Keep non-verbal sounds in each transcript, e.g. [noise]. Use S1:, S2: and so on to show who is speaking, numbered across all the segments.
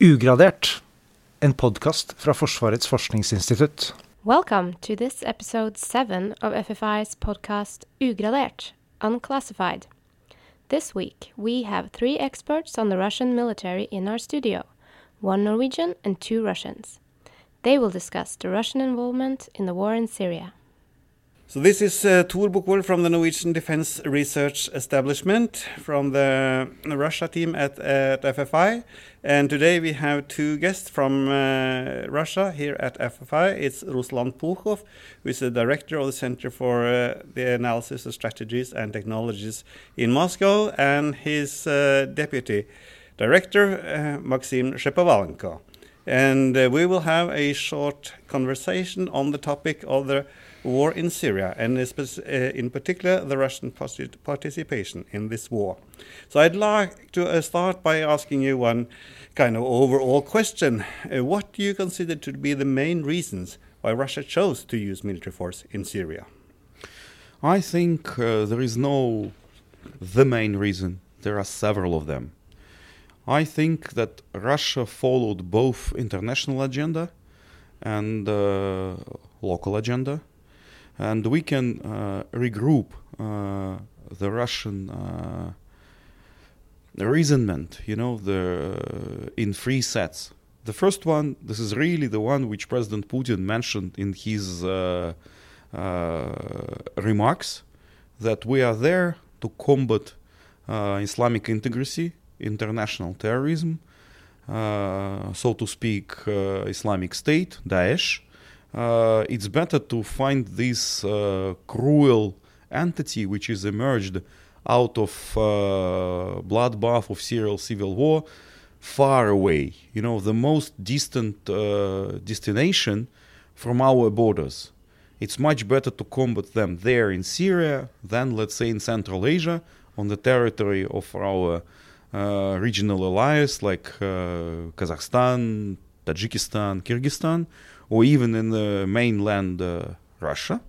S1: Ugradert, en podkast fra Forsvarets forskningsinstitutt.
S2: Welcome to this episode 7 of FFI's podcast Ugradert, Unclassified. This week, we have three experts on the Russian military in our studio one Norwegian and two Russians. They will discuss the Russian involvement in the war in Syria.
S3: So this is uh, Tor from the Norwegian Defense Research Establishment from the Russia team at, at FFI. And today we have two guests from uh, Russia here at FFI. It's Ruslan Pukhov, who is the director of the Center for uh, the Analysis of Strategies and Technologies in Moscow, and his uh, deputy director, uh, Maxim Shepovalenko. And uh, we will have a short conversation on the topic of the war in Syria, and in particular the Russian participation in this war. So I'd like to uh, start by asking you one kind of overall question. Uh, what do you consider to be the main reasons why Russia chose to use military force in Syria?
S4: I think uh, there is no the main reason. There are several of them. I think that Russia followed both international agenda and uh, local agenda and we can uh, regroup uh, the Russian uh, reasonment, you know, the in three sets. The first one, this is really the one which President Putin mentioned in his remarks, that we are there to combat Islamic integrism, international terrorism, uh, so to speak, uh, Islamic State, Daesh, uh, it's better to find this uh, cruel entity which is emerged out of uh, bloodbath of Syrian civil war far away, you know, the most distant uh, destination from our borders. It's much better to combat them there in Syria than, let's say, in Central Asia on the territory of our uh, regional allies like uh, Kazakhstan, Tajikistan, Kyrgyzstan, or even in the mainland uh, Russia.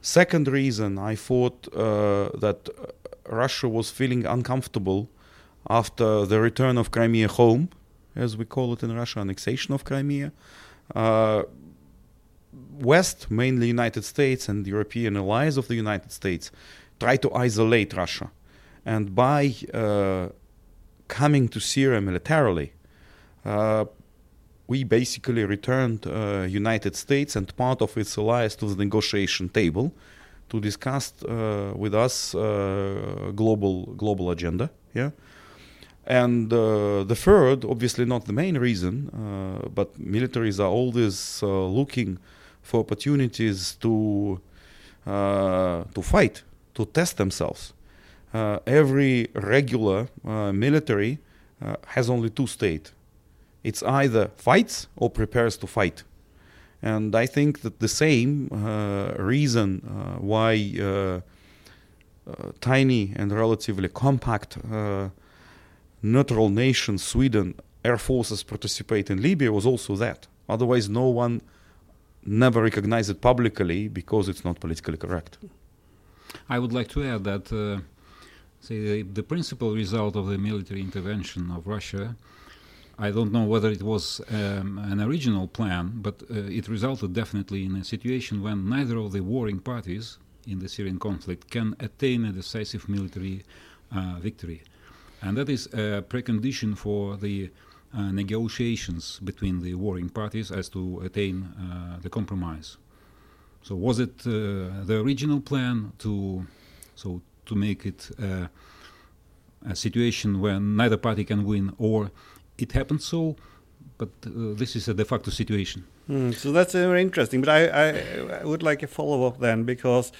S4: Second reason, I thought uh, that Russia was feeling uncomfortable after the return of Crimea home, as we call it in Russia, annexation of Crimea. Uh, West, mainly United States and European allies of the United States, try to isolate Russia. And by uh, coming to Syria militarily, uh, we basically returned uh, United States and part of its allies to the negotiation table to discuss uh, with us uh, global global agenda. Yeah. And uh, the third, obviously not the main reason, uh, but militaries are always uh, looking for opportunities to to fight, to test themselves. every regular military has only two states it's either fights or prepares to fight. And I think that the same uh, reason uh, why uh, uh tiny and relatively compact uh, neutral nation, Sweden, air forces participate in Libya was also that. Otherwise, no one never recognized it publicly because it's not politically correct.
S5: I would like to add that uh, say the, the principal result of the military intervention of Russia I don't know whether it was um, an original plan, but uh, it resulted definitely in a situation when neither of the warring parties in the Syrian conflict can attain a decisive military uh, victory. And that is a precondition for the uh, negotiations between the warring parties as to attain uh, the compromise. So, was it uh, the original plan to, so to make it uh, a situation where neither party can win, or it happened so, but uh, this is a de facto situation.
S3: Mm, so that's very interesting. But I, I, I would like a follow up then, because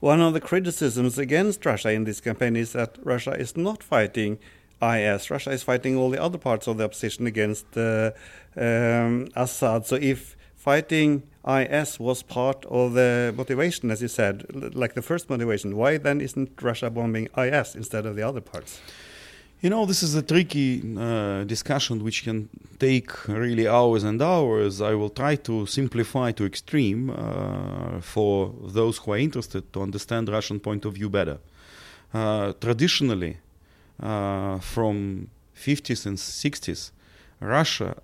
S3: one of the criticisms against Russia in this campaign is that Russia is not fighting IS. Russia is fighting all the other parts of the opposition against uh, um, Assad. So if fighting IS was part of the motivation, as you said, like the first motivation, why then isn't Russia bombing IS instead of the other parts?
S4: You know, this is a tricky uh, discussion which can take really hours and hours. I will try to simplify to extreme uh, for those who are interested to understand Russian point of view better. Uh, traditionally, uh, from 50s and 60s, Russia,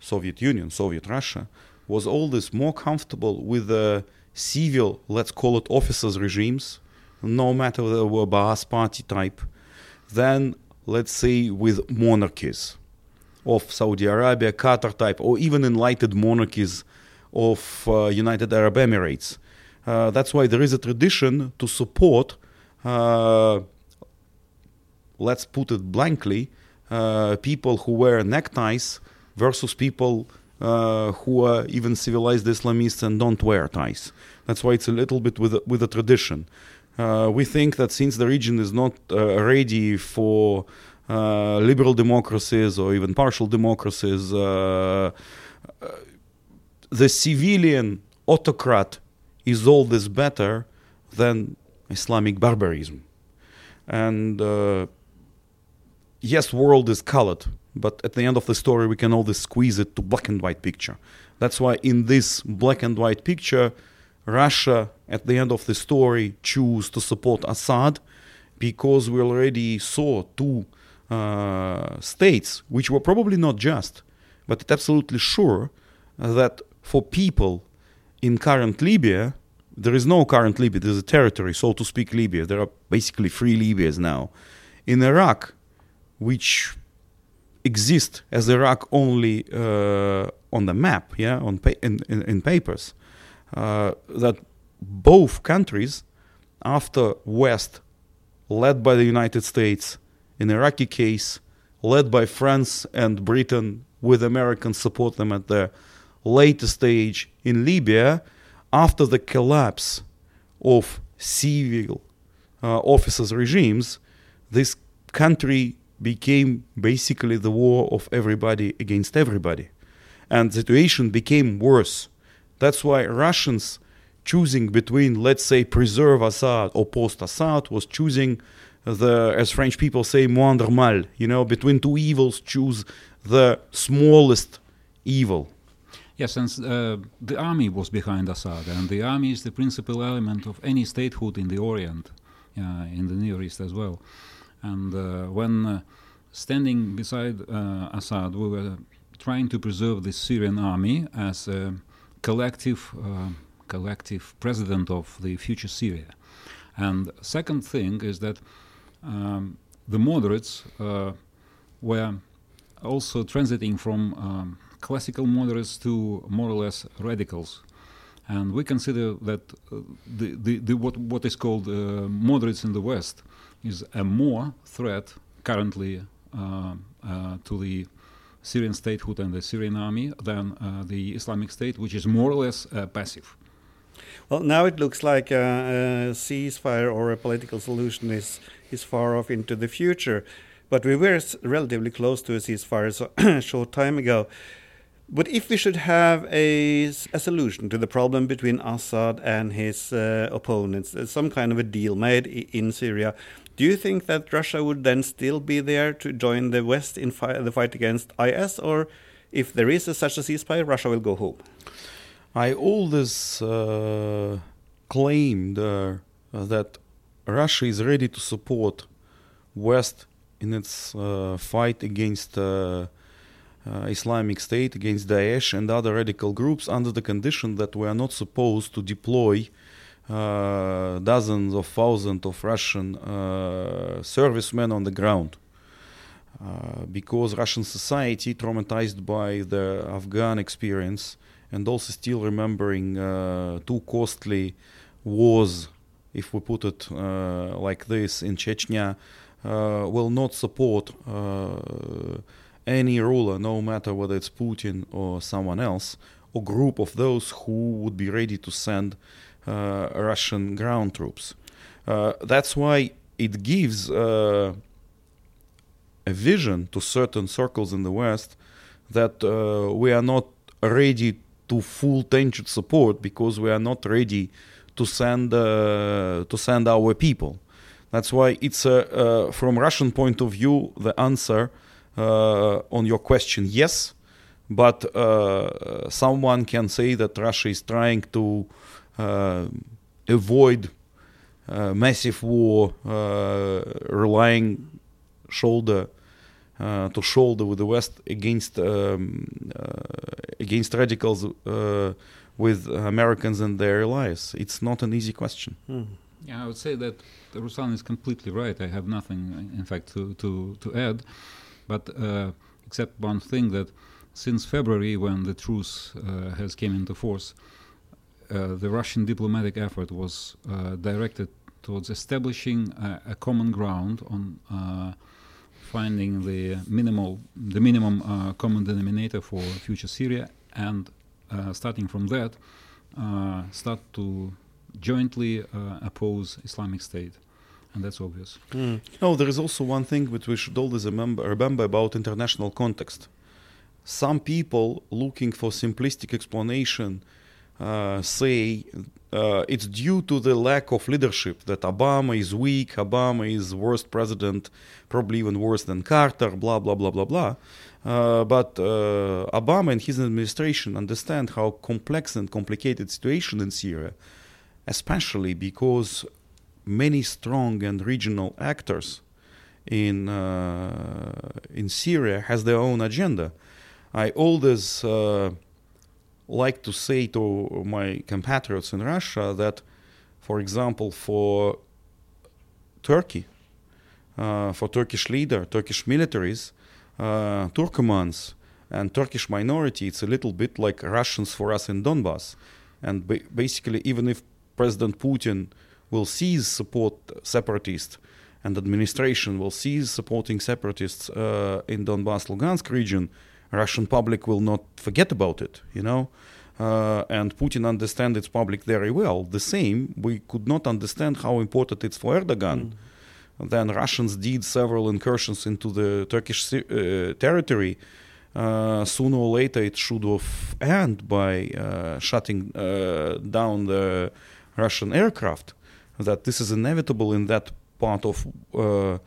S4: Soviet Union, Soviet Russia, was always more comfortable with the civil, let's call it officers regimes, no matter whether they were Ba'ath party type, than, let's say, with monarchies of Saudi Arabia, Qatar type, or even enlightened monarchies of uh, United Arab Emirates. Uh, that's why there is a tradition to support, uh, let's put it blankly, uh, people who wear neckties versus people uh, who are even civilized Islamists and don't wear ties. That's why it's a little bit with a, with a tradition. Uh, we think that since the region is not uh, ready for uh, liberal democracies or even partial democracies, uh, uh, the civilian autocrat is always better than Islamic barbarism. And yes, world is colored, but at the end of the story, we can always squeeze it to black and white picture. That's why in this black and white picture, Russia, at the end of the story, choose to support Assad because we already saw two uh, states which were probably not just, but absolutely sure that for people in current Libya, there is no current Libya, there's a territory, so to speak, Libya. There are basically three Libyas now. In Iraq, which exist as Iraq only uh, on the map, yeah, on pa- in, in, in, papers, uh, that both countries, after West, led by the United States, in Iraqi case, led by France and Britain, with American support them at the later stage in Libya, after the collapse of civil uh, officers' regimes, this country became basically the war of everybody against everybody. And the situation became worse. That's why Russians choosing between, let's say, preserve Assad or post Assad was choosing the, as French people say, moindre mal. You know, between two evils, choose the smallest evil.
S5: Yes, and uh, the army was behind Assad, and the army is the principal element of any statehood in the Orient, uh, in the Near East as well. And uh, when uh, standing beside uh, Assad, we were trying to preserve the Syrian army as a collective, uh, collective president of the future Syria. And second thing is that um, the moderates uh, were also transiting from um, classical moderates to more or less radicals. And we consider that uh, the, the, the, what, what is called uh, moderates in the West is a more threat currently uh, uh, to the Syrian statehood and the Syrian army than uh, the Islamic State, which is more or less passive.
S3: Well, now it looks like a, a, ceasefire or a political solution is is far off into the future, but we were relatively close to a ceasefire so [clears throat] a short time ago. But if we should have a, a solution to the problem between Assad and his uh, opponents, some kind of a deal made in Syria, do you think that Russia would then still be there to join the West in fi the fight against IS, or if there is a, such a ceasefire, Russia will go home?
S4: I always uh, claimed uh, that Russia is ready to support West in its uh, fight against uh, uh, Islamic State, against Daesh and other radical groups, under the condition that we are not supposed to deploy uh, dozens of thousands of Russian servicemen on the ground. Because Russian society, traumatized by the Afghan experience, and also still remembering two costly wars, if we put it like this, in Chechnya, will not support any ruler, no matter whether it's Putin or someone else, or group of those who would be ready to send uh, Russian ground troops. Uh, that's why it gives uh, a vision to certain circles in the West that we are not ready to full tension support because we are not ready to send uh, to send our people. That's why it's uh, uh, from Russian point of view the answer on your question yes, but someone can say that Russia is trying to uh, avoid uh, massive war, uh, relying shoulder uh, to shoulder with the West against um, uh, against radicals uh, with Americans and their allies. It's not an easy question.
S3: Mm.
S5: Yeah, I would say that Ruslan is completely right. I have nothing, in fact, to to, to add, but uh, except one thing that since February, when the truce uh, has came into force, uh, the Russian diplomatic effort was uh, directed towards establishing a, a common ground on uh, finding the minimal, the minimum uh, common denominator for future Syria, and starting from that, start to jointly oppose Islamic State and that's obvious.
S4: Mm. No, there is also one thing which we should always remember, remember about international context. Some people looking for simplistic explanation uh, say uh, it's due to the lack of leadership that Obama is weak, Obama is worst president, probably even worse than Carter, blah blah blah blah blah. Uh, but uh, Obama and his administration understand how complex and complicated situation in Syria, especially because many strong and regional actors in uh, in Syria has their own agenda. I always uh, like to say to my compatriots in Russia that, for example, for Turkey, uh, for Turkish leader, Turkish militaries, uh, Turkomans, and Turkish minority, it's a little bit like Russians for us in Donbass. And ba- basically, even if President Putin will cease support separatists and administration will cease supporting separatists uh, in Donbass, Lugansk region, Russian public will not forget about it, you know. Uh, and Putin understands its public very well. The same, we could not understand how important it's for Erdogan. Mm. Then Russians did several incursions into the Turkish uh, territory. Uh, sooner or later, it should have end by uh, shutting uh, down the Russian aircraft. That this is inevitable in that part of uh,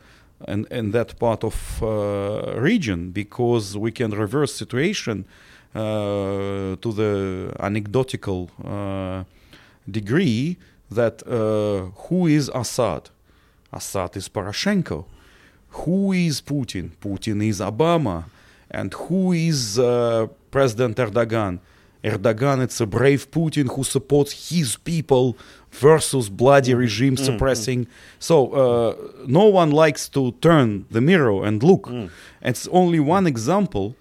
S4: and, and that part of uh, region because we can reverse situation uh, to the anecdotal uh, degree that uh, who is Assad? Assad is Poroshenko. Who is Putin? Putin is Obama. And who is uh, President Erdogan? Erdogan, it's a brave Putin who supports his people versus bloody regime mm-hmm. suppressing. Mm-hmm. So uh, no one likes to turn the mirror and look. Mm. It's only one example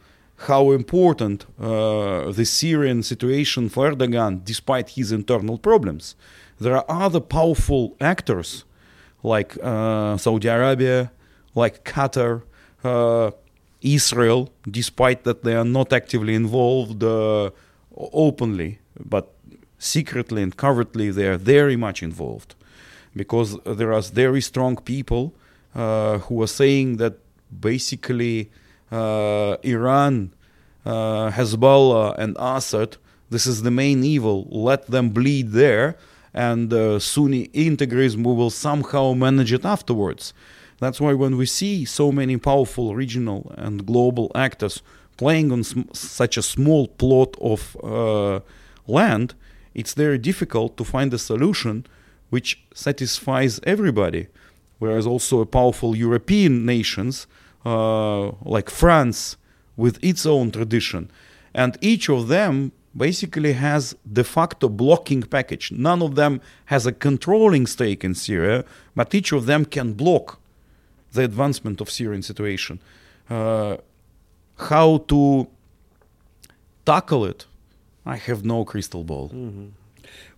S4: how important uh, the Syrian situation for Erdogan, despite his internal problems. There are other powerful actors like uh, Saudi Arabia, like Qatar, uh, Israel, despite that they are not actively involved uh, openly, but secretly and covertly they are very much involved because there are very strong people uh, who are saying that basically uh, Iran, uh, Hezbollah, and Assad, this is the main evil. Let them bleed there, and uh, Sunni integrism will somehow manage it afterwards. That's why when we see so many powerful regional and global actors playing on sm- such a small plot of uh, land, it's very difficult to find a solution which satisfies everybody. Whereas also powerful European nations uh, like France with its own tradition, and each of them basically has de facto blocking package. None of them has a controlling stake in Syria, but each of them can block the advancement of Syrian situation. Uh, how to tackle it I have no crystal ball.
S3: Mm-hmm.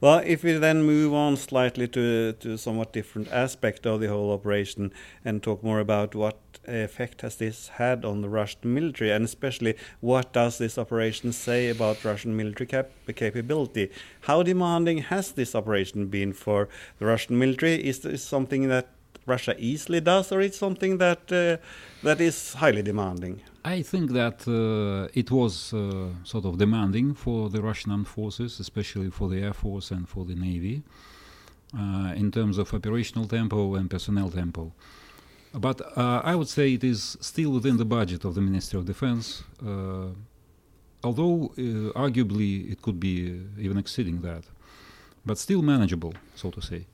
S3: Well, if we then move on slightly to to somewhat different aspect of the whole operation and talk more about what effect has this had on the Russian military, and especially what does this operation say about Russian military cap capability? How demanding has this operation been for the Russian military? Is this something that Russia easily does, or it's something that uh, that is highly demanding?
S5: I think that uh, it was uh, sort of demanding for the Russian armed forces, especially for the air force and for the navy, uh, in terms of operational tempo and personnel tempo. But uh, I would say it is still within the budget of the Ministry of Defense, uh, although arguably it could be even exceeding that, but still manageable, so to say.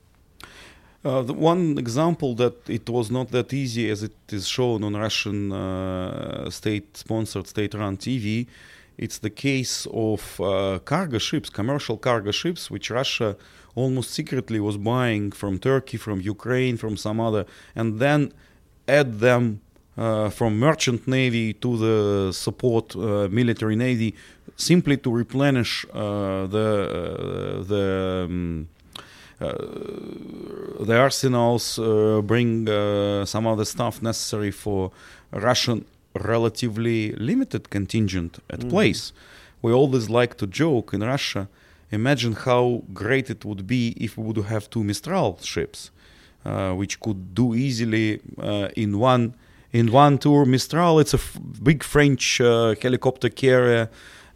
S4: Uh, the one example that it was not that easy as it is shown on Russian uh, state-sponsored, state-run TV. It's the case of uh, cargo ships, commercial cargo ships, which Russia almost secretly was buying from Turkey, from Ukraine, from some other, and then add them uh, from merchant navy to the support uh, military navy, simply to replenish uh, the the. Um, uh, the arsenals uh, bring uh, some the stuff necessary for Russian relatively limited contingent at
S3: Mhm.
S4: place. We always like to joke in Russia. Imagine how great it would be if we would have two Mistral ships, uh, which could do easily uh, in one in one tour. Mistral, it's a f- big French uh, helicopter carrier,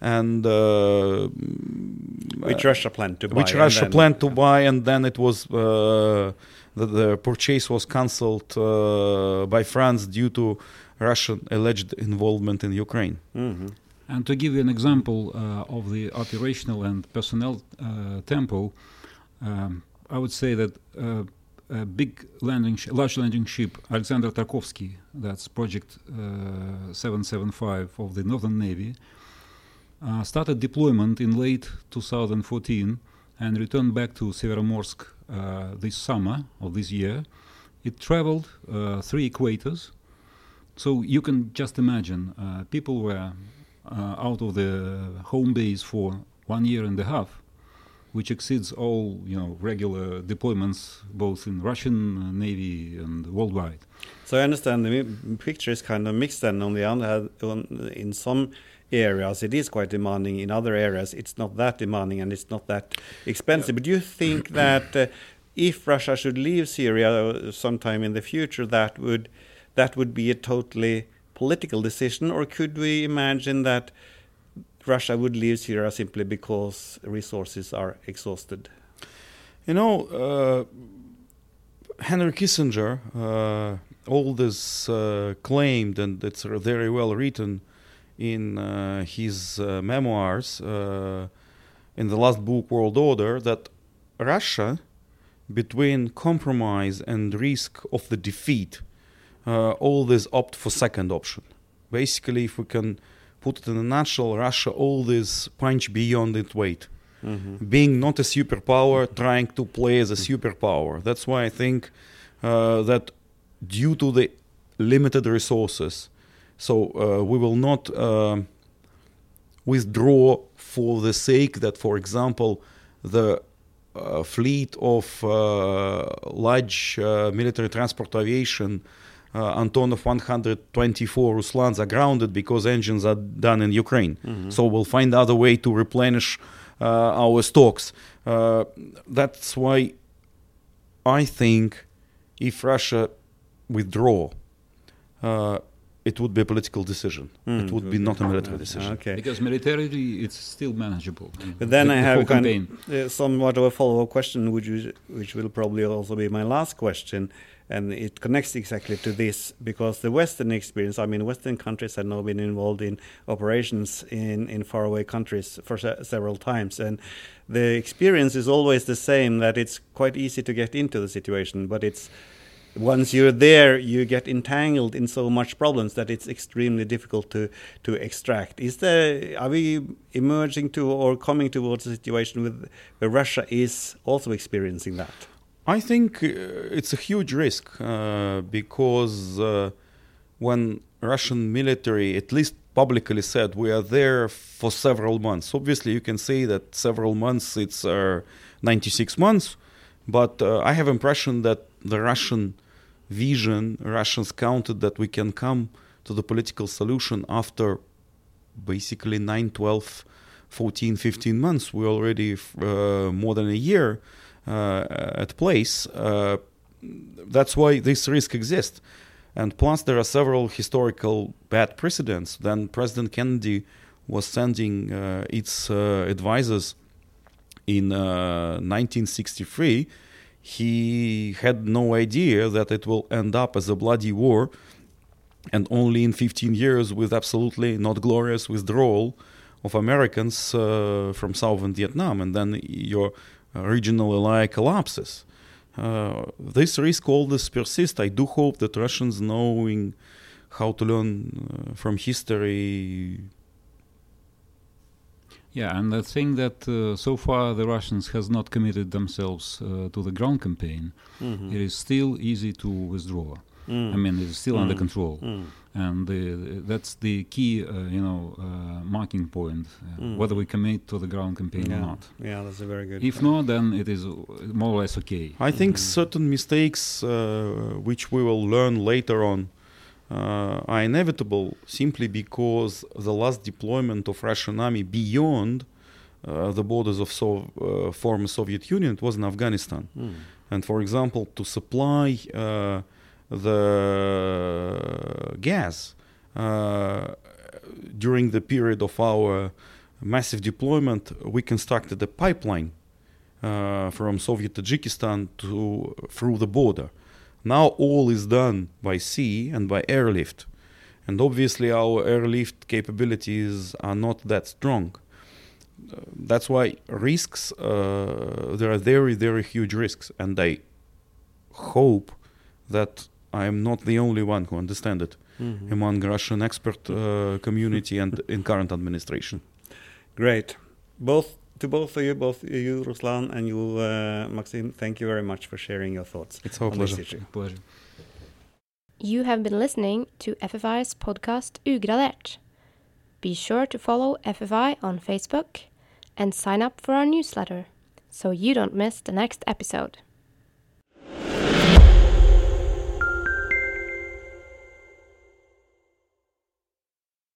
S4: and uh,
S3: Which
S4: uh,
S3: Russia planned to buy.
S4: which
S3: and
S4: Russia
S3: then-
S4: planned to buy, and then it was uh, the, the purchase was cancelled uh, by France due to Russian alleged involvement in Ukraine.
S3: Mhm.
S5: And to give you an example uh, of the operational and personnel uh, tempo, um, I would say that uh, a big landing, sh- large landing ship, Alexander Otrakovsky, that's Project uh, 775 of the Northern Navy, uh, started deployment in late 2014 and returned back to Severomorsk uh, this summer of this year. It traveled uh, three equators. So you can just imagine uh, people were uh, out of the home base for one year and a half, which exceeds all you know regular deployments both in Russian uh, Navy and worldwide.
S3: So I understand the picture is kind of mixed. And on the other hand, in some areas it is quite demanding. In other areas it's not that demanding and it's not that expensive. But do you think [clears throat] that uh, if Russia should leave Syria uh, sometime in the future, that would that would be a totally political decision, or could we imagine that Russia would leave Syria simply because resources are exhausted?
S4: You know, uh, Henry Kissinger, uh, all this uh, claimed, and it's very well written in uh, his uh, memoirs uh, in the last book, World Order, that Russia, between compromise and risk of the defeat, uh, always opt for second option. Basically, if we can put it in a nutshell, Russia always punch beyond its weight
S3: Mhm.
S4: being not a superpower, trying to play as a superpower. That's why I think uh, that due to the limited resources, so uh, we will not um withdraw for the sake that, for example, the uh, fleet of uh, large uh, military transport aviation. Uh, Antonov 124 Ruslans are grounded because engines are done in Ukraine.
S3: Mhm.
S4: So we'll find other way to replenish uh, our stocks. Uh, that's why I think if Russia withdraw, uh, it would be a political decision.
S3: Mm,
S4: it would be not a military decision.
S3: Okay.
S5: Because militarily, it's still manageable.
S3: But then
S5: The-
S3: I have
S5: whole
S3: kind of uh, somewhat of a follow-up question, which is, which will probably also be my last question, and it connects exactly to this because the Western experience. I mean, Western countries have now been involved in operations in in faraway countries for se- several times, and the experience is always the same. That it's quite easy to get into the situation, but it's once you're there, you get entangled in so much problems that it's extremely difficult to to extract. Is there are we emerging to or coming towards a situation with where Russia is also experiencing that?
S4: I think uh, it's a huge risk uh, because uh, when Russian military, at least publicly said, we are there for several months. Obviously, you can say that several months it's uh, 96 months, but uh, I have impression that the Russian vision, Russians counted that we can come to the political solution after basically 9, 12, 14, 15 months. We're already uh, more than a year uh, at place. Uh, that's why this risk exists. And plus, there are several historical bad precedents. Then President Kennedy was sending uh, its uh, advisors in uh, 1963. He had no idea that it will end up as a bloody war, and only in 15 years, with absolutely not glorious withdrawal of Americans uh, from southern Vietnam, and then your regional ally collapses. uh, this risk always persists. I do hope that Russians knowing how to learn uh, from history.
S5: Yeah, and I think that uh, so far the Russians has not committed themselves uh, to the ground campaign.
S3: Mhm.
S5: It is still easy to withdraw.
S3: Mm.
S5: I mean, it is still under
S3: Mm.
S5: control,
S3: Mm.
S5: and uh, that's the key, uh, you know, uh, marking point uh,
S3: Mm.
S5: whether we commit to the ground campaign
S3: yeah.
S5: or not.
S3: Yeah, that's a very good.
S5: If not, then it is more or less okay.
S4: I think
S3: Mhm.
S4: certain mistakes, uh, which we will learn later on, uh, are inevitable simply because the last deployment of Russian army beyond uh, the borders of so- uh, former Soviet Union was in Afghanistan.
S3: Mm.
S4: And for example, to supply uh, the gas uh, during the period of our massive deployment, we constructed a pipeline uh, from Soviet Tajikistan to through the border. Now all is done by sea and by airlift, and obviously our airlift capabilities are not that strong. Uh, that's why risks uh, there are very very huge risks, and I hope that I am not the only one who understands it
S3: Mhm.
S4: among Russian expert uh, community and in current administration.
S3: Great. Both to both of you, both you, Ruslan, and you, uh, Maxim. Thank you very much for sharing your thoughts
S4: It's our pleasure.
S5: Pleasure.
S2: You have been listening to FFI's podcast Ugradert. Be sure to follow FFI on Facebook and sign up for our newsletter so you don't miss the next episode.